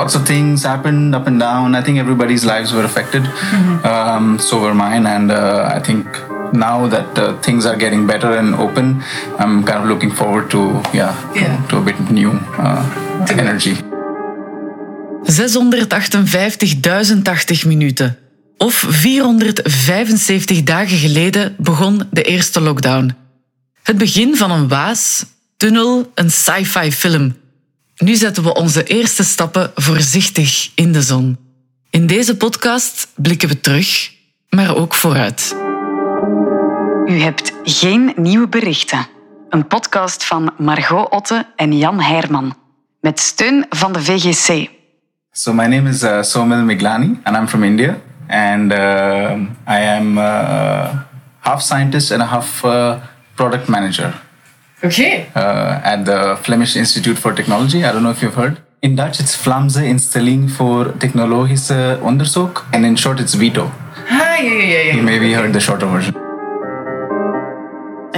lots of things happened up and down. I think everybody's lives were affected. Um, so were mine. And uh, I think now that uh, things are getting better and open, I'm kind of looking forward to yeah, Yeah. to a bit new uh, energy. 658.080 minuten. Of 475 dagen geleden begon de eerste lockdown. Het begin van een waas, tunnel, een sci-fi film. Nu zetten we onze eerste stappen voorzichtig in de zon. In deze podcast blikken we terug, maar ook vooruit. U hebt geen nieuwe berichten. Een podcast van Margot Otte en Jan Heijrman. Met steun van de VGC. So my name is uh, Somil Miglani, and I'm from India. And uh, I am uh, half scientist and a half uh, product manager Oké. uh, at the Flemish Institute for Technology. I don't know if you've heard. In Dutch, it's Vlaamse Instelling voor Technologische Onderzoek, and in short, it's VITO. Ah, ja, ja, ja. You maybe heard the shorter version.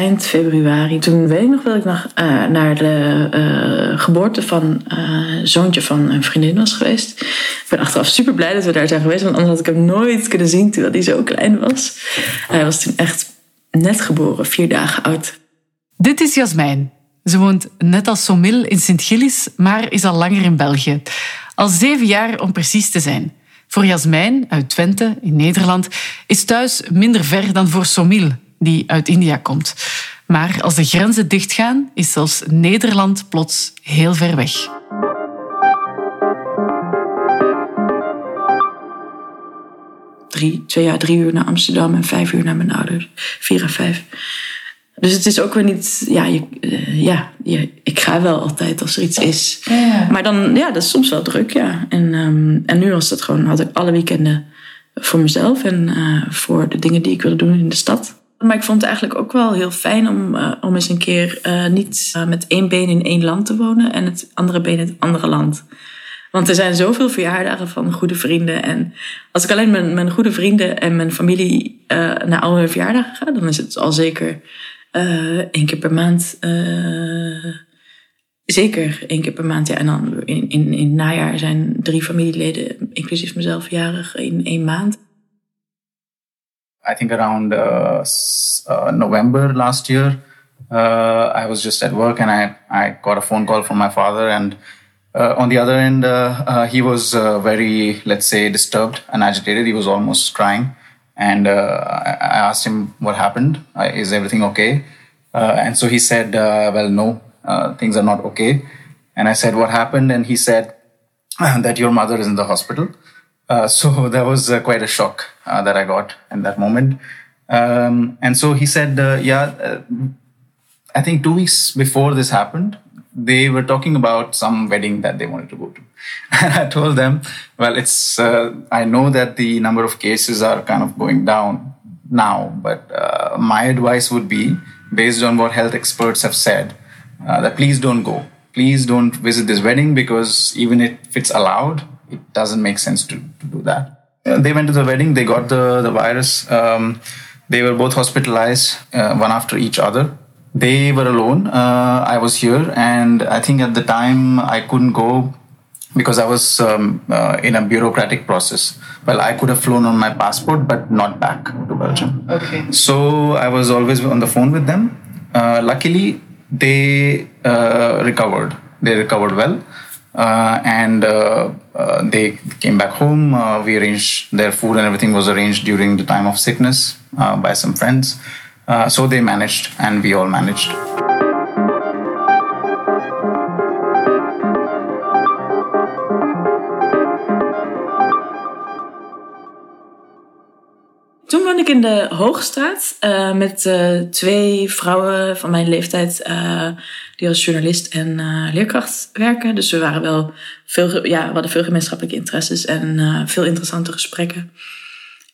eind februari. Toen weet ik nog wel dat ik nog, eh, naar de eh, geboorte van een zoontje van een vriendin was geweest. Ik ben achteraf super blij dat we daar zijn geweest, want anders had ik hem nooit kunnen zien terwijl hij zo klein was. Hij was toen echt net geboren, vier dagen oud. Dit is Jasmijn. Ze woont net als Somil in Sint-Gillis, maar is al langer in België. Al zeven jaar om precies te zijn. Voor Jasmijn uit Twente in Nederland is thuis minder ver dan voor Somil, die uit India komt. Maar als de grenzen dichtgaan, is zelfs Nederland plots heel ver weg. Drie, twee jaar, drie uur naar Amsterdam en vijf uur naar mijn ouders. Vier en vijf. Dus het is ook weer niet... Ja, je, eh, ja je- ik ga wel altijd als er iets is. Ja. Maar dan, ja, dat is soms wel druk, ja. En, ehm, en nu was dat gewoon, had ik alle weekenden voor mezelf en eh, voor de dingen die ik wilde doen in de stad. Maar ik vond het eigenlijk ook wel heel fijn om, eh, om eens een keer niet met één been in één land te wonen en het andere been in het andere land. Want er zijn zoveel verjaardagen van goede vrienden. En als ik alleen mijn, mijn goede vrienden en mijn familie naar al hun verjaardagen ga, dan is het al zeker eh, één keer per maand. eh, zeker één keer per maand. Ja. En dan in, in, in het najaar zijn drie familieleden, inclusief mezelf, jarig in één maand. I think around uh, uh, November last year, uh, I was just at work and I, I got a phone call from my father. And uh, on the other end, uh, uh, he was uh, very, let's say, disturbed and agitated. He was almost crying. And uh, I asked him what happened. Is everything okay? Uh, and so he said, uh, well, no, things are not okay. And I said, what happened? And he said that your mother is in the hospital. Uh, so that was uh, quite a shock uh, that I got in that moment. Um, and so he said, yeah, I think two weeks before this happened, they were talking about some wedding that they wanted to go to. And I told them, well, it's, uh, I know that the number of cases are kind of going down now, but uh, my advice would be, based on what health experts have said, uh, that please don't go. Please don't visit this wedding because even if it's allowed, it doesn't make sense to, to do that. Uh, they went to the wedding, they got the, the virus. Um, they were both hospitalized, uh, one after each other. They were alone. Uh, I was here, and I think at the time I couldn't go because I was um, uh, in a bureaucratic process. Well, I could have flown on my passport, but not back to Belgium. Oké. So I was always on the phone with them. Uh, luckily, they uh, recovered. They recovered well. Uh, and uh, uh, they came back home. Uh, we arranged their food and everything was arranged during the time of sickness uh, by some friends. Uh, so they managed, and we all managed. Toen woonde ik in de Hoogstraat eh, met eh, twee vrouwen van mijn leeftijd eh, die als journalist en leerkracht werken. Dus we waren wel veel, ja, we hadden veel gemeenschappelijke interesses en veel interessante gesprekken.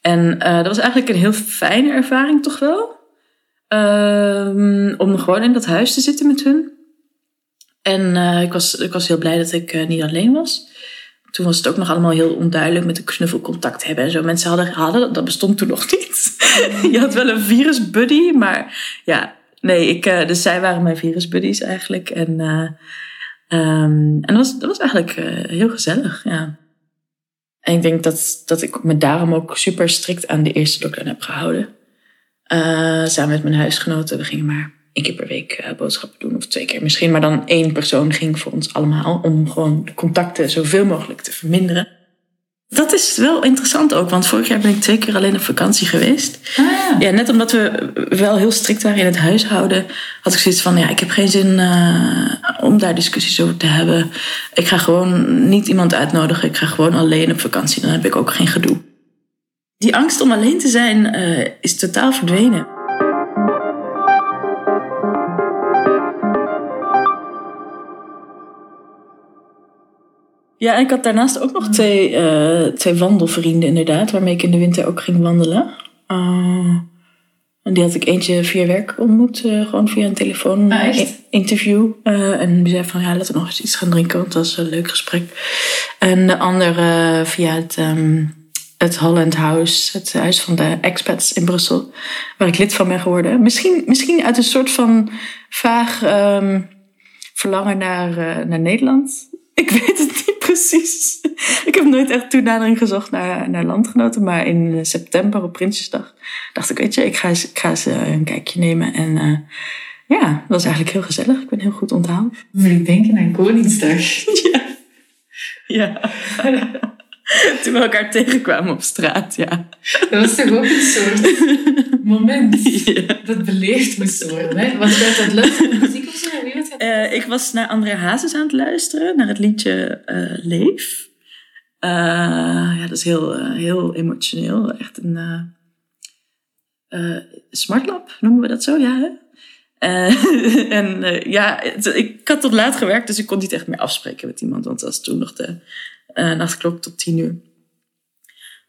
En dat was eigenlijk een heel fijne ervaring, toch wel? Ehm, om gewoon in dat huis te zitten met hun. En eh, ik, was, ik was heel blij dat ik eh, niet alleen was. Toen was het ook nog allemaal heel onduidelijk met de knuffelcontact hebben en zo. Mensen hadden, hadden dat bestond toen nog niet. Je had wel een virusbuddy, maar ja, nee, ik, eh, dus zij waren mijn virusbuddies eigenlijk. En, eh, Ehm, en dat was, dat was eigenlijk heel gezellig, ja. En ik denk dat, dat ik me daarom ook super strikt aan de eerste lockdown heb gehouden. Eh, samen met mijn huisgenoten. We gingen maar één keer per week eh, boodschappen doen. Of twee keer misschien. Maar dan één persoon ging voor ons allemaal. Om gewoon de contacten zoveel mogelijk te verminderen. Dat is wel interessant ook. Want vorig jaar ben ik twee keer alleen op vakantie geweest. Ah, Ja, net omdat we wel heel strikt waren in het huishouden, had ik zoiets van: ja, ik heb geen zin eh, om daar discussies over te hebben. Ik ga gewoon niet iemand uitnodigen. Ik ga gewoon alleen op vakantie. Dan heb ik ook geen gedoe. Die angst om alleen te zijn eh, is totaal verdwenen. Ja, en ik had daarnaast ook nog twee, eh, twee wandelvrienden, inderdaad, waarmee ik in de winter ook ging wandelen. Eh, en die had ik eentje via werk ontmoet, eh, gewoon via een telefoon Ah, interview. En die zei van ja, laten we nog eens iets gaan drinken, want dat was een leuk gesprek. En de andere via het, ehm, het Holland House, het huis van de expats in Brussel, waar ik lid van ben geworden. Misschien, misschien uit een soort van vaag ehm, verlangen naar, eh, naar Nederland. Ik weet het niet precies. Ik heb nooit echt toenadering gezocht naar, naar landgenoten. Maar in september op Prinsjesdag dacht ik, weet je, ik ga eens, ik ga eens eh, een kijkje nemen. En eh, ja, dat was eigenlijk heel gezellig. Ik ben heel goed onthaald. moet ik denken aan Koningsdag. Ja. Toen we elkaar tegenkwamen op straat, ja. Dat was toch ook een soort moment Ja. dat beleefd moest worden. Hè? Was dat dat luisteren muziek of zo? Wie was dat? Eh, ik was naar André Hazes aan het luisteren, naar het liedje eh, Leef. Eh, ja, dat is heel, heel emotioneel. Echt een smartlap, noemen we dat zo? Ja, hè? En ja, het- ik had tot laat gewerkt, dus ik kon niet echt meer afspreken met iemand. Want het was toen nog de eh nachtklok tot tien uur.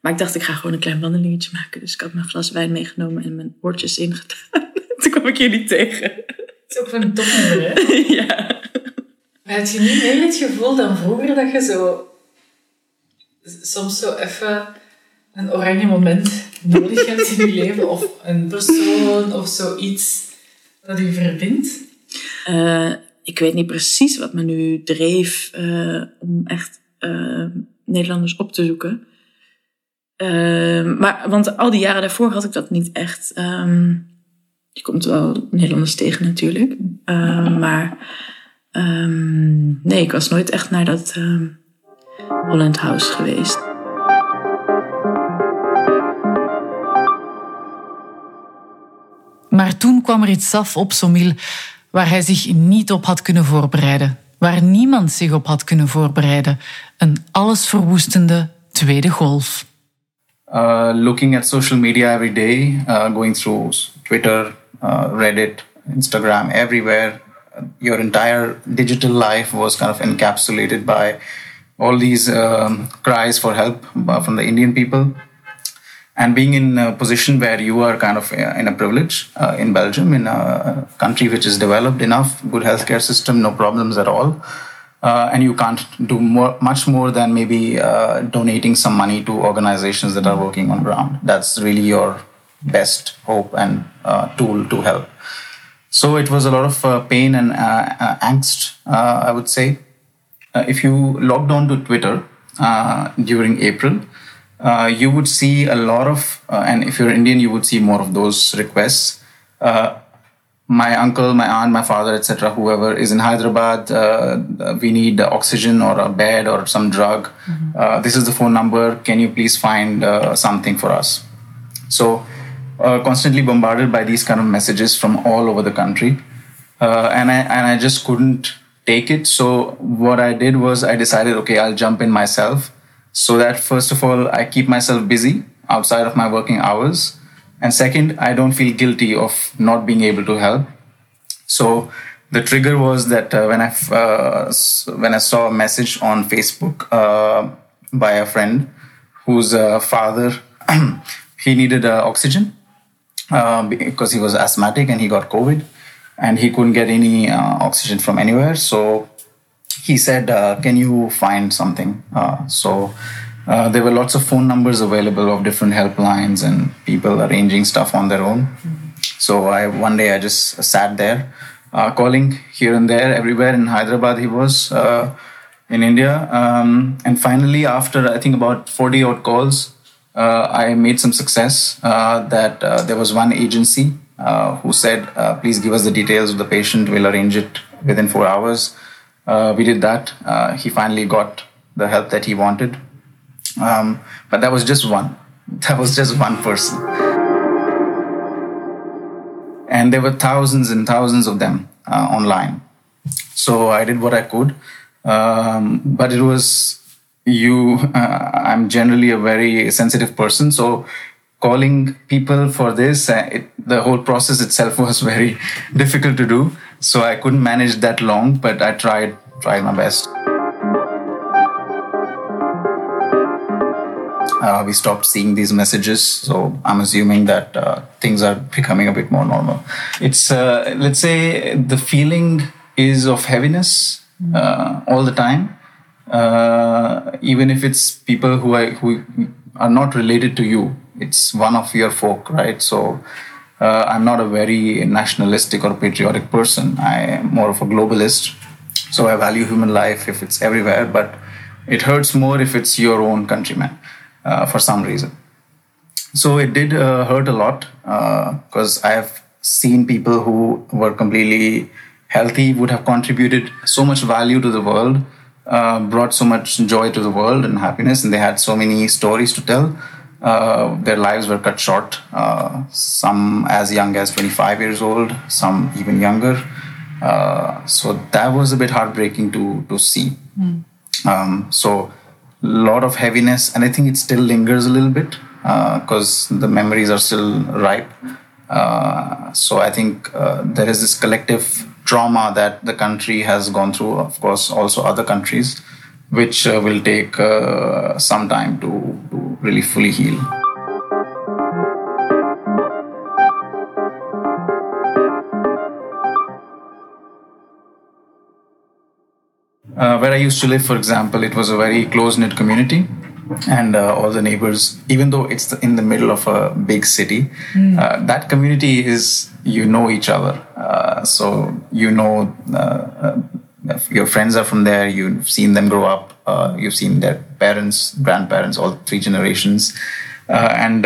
Maar ik dacht, ik ga gewoon een klein wandelingetje maken. Dus ik had mijn glas wijn meegenomen en mijn oortjes ingedaan. toen kwam ik jullie tegen. Het is ook van een topnummer, hè? ja. Maar had je niet meer het gevoel dan vroeger dat je zo... Soms zo even een oranje moment nodig hebt in je leven? Of een persoon of zoiets dat u verbindt? Eh, ik weet niet precies wat me nu dreef eh, om echt eh, Nederlanders op te zoeken. Eh, maar, want al die jaren daarvoor had ik dat niet echt. Ehm, je komt wel Nederlanders tegen natuurlijk. Maar ehm, nee, ik was nooit echt naar dat ehm, Holland House geweest. Maar toen kwam er iets af op Somil waar hij zich niet op had kunnen voorbereiden. Waar niemand zich op had kunnen voorbereiden. Een allesverwoestende tweede golf. uh, looking at social media every day, uh, going through Twitter, uh, Reddit, Instagram, everywhere. Uh, Your entire digital life was kind of encapsulated by all these um, cries for help uh, from the Indian people. And being in a position where you are kind of uh, in a privilege uh, in Belgium, in a country which is developed enough, good healthcare system, no problems at all uh, and you can't do more, much more than maybe uh, donating some money to organizations that are working on ground. That's really your best hope and uh, tool to help. So it was a lot of uh, pain and angst, I would say. If you logged on to Twitter during April, uh, you would see a lot of, uh, and if you're Indian, you would see more of those requests. Uh, my uncle, my aunt, my father, etc., whoever is in Hyderabad, uh, we need oxygen or a bed or some drug. Uh, this is the phone number. Can you please find uh, something for us? So, uh, constantly bombarded by these kind of messages from all over the country, uh, and I and I just couldn't take it. So what I did was I decided, okay, I'll jump in myself, so that first of all I keep myself busy outside of my working hours, and second I don't feel guilty of not being able to help. So the trigger was that uh, when I uh, when I saw a message on Facebook uh, by a friend whose uh, father he needed uh, oxygen uh, because he was asthmatic and he got COVID and he couldn't get any oxygen from anywhere. So he said, uh, "Can you find something?" Uh, so uh, there were lots of phone numbers available of different helplines and people arranging stuff on their own. So I one day I just sat there uh, calling here and there, everywhere in Hyderabad. He was uh, in India, um, and finally, after I think about forty odd calls, uh, I made some success. That uh, there was one agency uh, who said, "Please give us the details of the patient. We'll arrange it within four hours." We did that. he finally got the help that he wanted, um, but that was just one. That was just one person and there were thousands and thousands of them uh, online. So I did what I could, um, but it was you. Uh, I'm generally a very sensitive person, so calling people for this, uh, it, the whole process itself was very difficult to do. So I couldn't manage that long, but I tried tried my best. uh, we stopped seeing these messages. So I'm assuming that uh, things are becoming a bit more normal. It's, uh, let's say, the feeling is of heaviness uh, all the time, uh, even if it's people who are, who are not related to you. It's one of your folk, right? So uh, I'm not a very nationalistic or patriotic person. I am more of a globalist. So I value human life if it's everywhere, but it hurts more if it's your own countrymen uh, for some reason. So it did uh, hurt a lot because uh, I have seen people who were completely healthy, would have contributed so much value to the world, uh, brought so much joy to the world and happiness, and they had so many stories to tell. Uh, their lives were cut short, uh, some as young as 25 years old, some even younger. so that was a bit heartbreaking to, to see. Mm. Um, so a lot of heaviness, and I think it still lingers a little bit because uh, the memories are still ripe. Uh, so I think uh, there is this collective trauma that the country has gone through. Of course, also other countries, which uh, will take uh, some time to, to really fully heal. Uh, where I used to live, for example, it was a very close knit community. And uh, all the neighbors, even though it's in the middle of a big city, mm. uh, that community is, you know each other. Uh, so you know, uh, your friends are from there, you've seen them grow up, you've seen their parents, grandparents, all three generations. and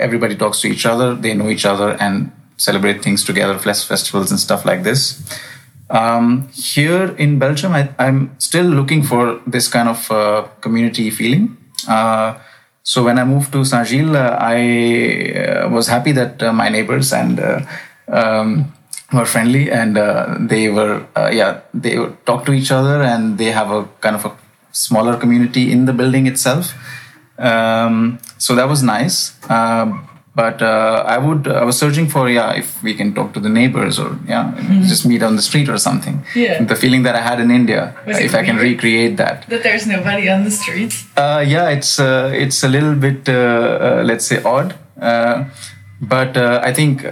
everybody talks to each other, they know each other, and celebrate things together, festivals and stuff like this. Um, here in Belgium, I, am still looking for this kind of uh, community feeling. Uh, so when I moved to Saint Gilles, uh, I uh, was happy that uh, my neighbors and uh, um, were friendly, and they were yeah they would talk to each other, and they have a kind of a smaller community in the building itself. Um, so that was nice. Um, but uh, I would I was searching for yeah if we can talk to the neighbors or yeah mm-hmm. just meet on the street or something. Yeah. The feeling that I had in India, was if I can recreate that. That there's nobody on the street. Uh, yeah, it's uh, it's a little bit uh, uh, let's say odd, uh, but I think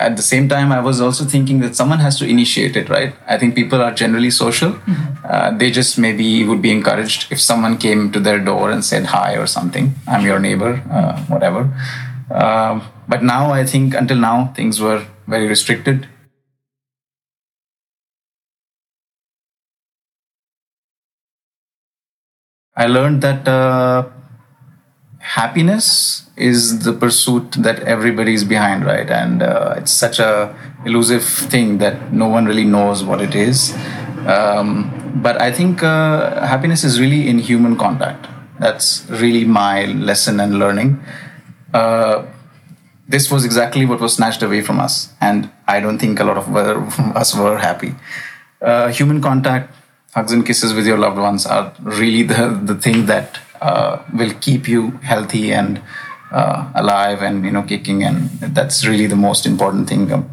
at the same time I was also thinking that someone has to initiate it, right? I think people are generally social. Mm-hmm. they just maybe would be encouraged if someone came to their door and said hi or something. I'm your neighbor, whatever. Um, but now I think until now things were very restricted. I learned that uh, happiness is the pursuit that everybody is behind, right? And uh, it's such a elusive thing that no one really knows what it is. Um, but I think uh, happiness is really in human contact. That's really my lesson and learning. Uh, this was exactly what was snatched away from us. And I don't think a lot of us were happy. Uh, human contact, hugs and kisses with your loved ones are really the, the thing that uh, will keep you healthy and uh, alive and you know kicking and that's really the most important thing um,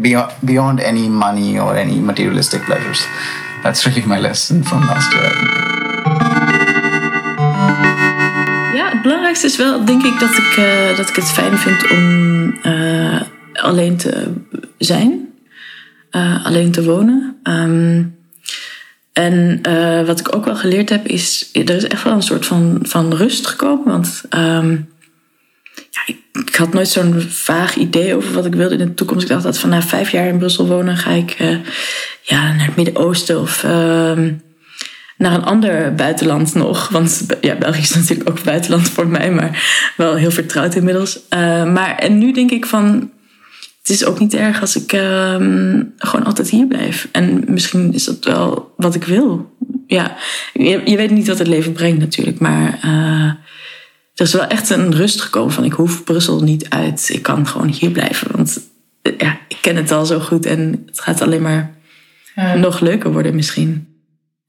beyond, beyond any money or any materialistic pleasures that's really my lesson from last year het belangrijkste is wel, denk ik, dat ik, uh, dat ik het fijn vind om uh, alleen te zijn. Uh, alleen te wonen. Um, en wat ik ook wel geleerd heb, is er is echt wel een soort van, van rust gekomen. Want um, ja, ik, had nooit zo'n vaag idee over wat ik wilde in de toekomst. Ik dacht dat van na vijf jaar in Brussel wonen ga ik eh, ja, naar het Midden-Oosten of ehm, naar een ander buitenland nog. Want ja, België is natuurlijk ook buitenland voor mij, maar wel heel vertrouwd inmiddels. Uh, maar en nu denk ik van, het is ook niet erg als ik ehm, gewoon altijd hier blijf. En misschien is dat wel wat ik wil. Ja, je, je weet niet wat het leven brengt natuurlijk, maar uh, er is wel echt een rust gekomen van ik hoef Brussel niet uit. Ik kan gewoon hier blijven, want ja, ik ken het al zo goed en het gaat alleen maar Ja. nog leuker worden misschien.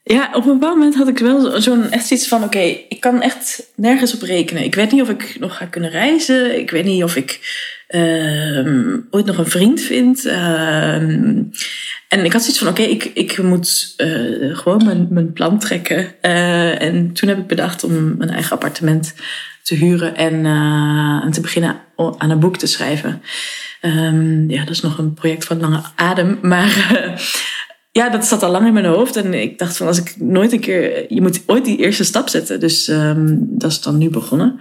Ja, op een bepaald moment had ik wel zo'n echt iets van: oké, ik kan echt nergens op rekenen. Ik weet niet of ik nog ga kunnen reizen. Ik weet niet of ik ehm, ooit nog een vriend vind. Ehm, en ik had zoiets van: oké, ik, ik moet eh, gewoon mijn, mijn plan trekken. Eh, en toen heb ik bedacht om een eigen appartement te huren en, eh, en te beginnen aan een boek te schrijven. Ehm, ja, dat is nog een project van lange adem. Maar ja, dat zat al lang in mijn hoofd. En ik dacht van als ik nooit een keer. Je moet ooit die eerste stap zetten. Dus dat is dan nu begonnen.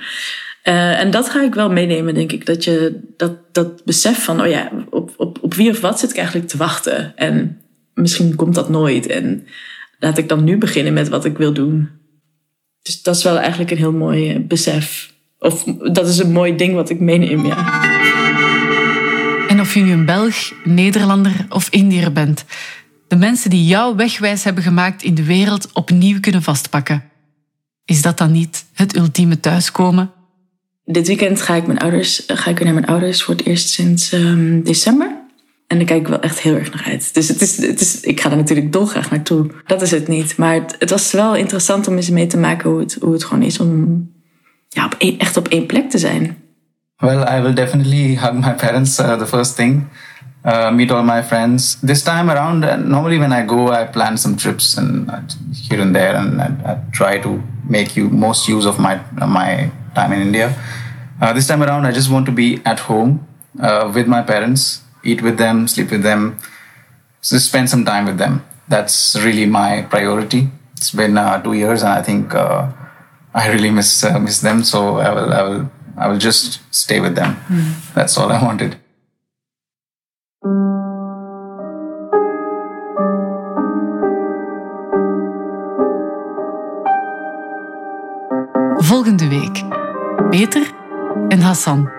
Eh, en dat ga ik wel meenemen, denk ik. Dat je dat, dat besef van, oh ja, op, op, op wie of wat zit ik eigenlijk te wachten? En misschien komt dat nooit. En laat ik dan nu beginnen met wat ik wil doen. Dus dat is wel eigenlijk een heel mooi besef. Of dat is een mooi ding wat ik meeneem, ja. En of je nu een Belg, Nederlander of Indiër bent, de mensen die jou wegwijs hebben gemaakt in de wereld opnieuw kunnen vastpakken. Is dat dan niet het ultieme thuiskomen? Dit weekend ga ik, mijn ouders, ga ik weer naar mijn ouders voor het eerst sinds ehm, december. En daar kijk ik wel echt heel erg naar uit. Dus het is, het is, ik ga er natuurlijk dolgraag naartoe. Dat is het niet. Maar het, het was wel interessant om eens mee te maken hoe het, hoe het gewoon is om ja, op echt op één plek te zijn. Well, I will definitely hug my parents, uh, the first thing. Uh, meet all my friends. This time around, uh, normally when I go, I plan some trips and uh, here and there, and I, I try to make you most use of my my time in India. Uh, this time around, I just want to be at home uh, with my parents, eat with them, sleep with them, just spend some time with them. That's really my priority. It's been uh, two years, and I think uh, I really miss uh, miss them. So I will I will I will just stay with them. That's all I wanted. Volgende week. Peter en Hassan.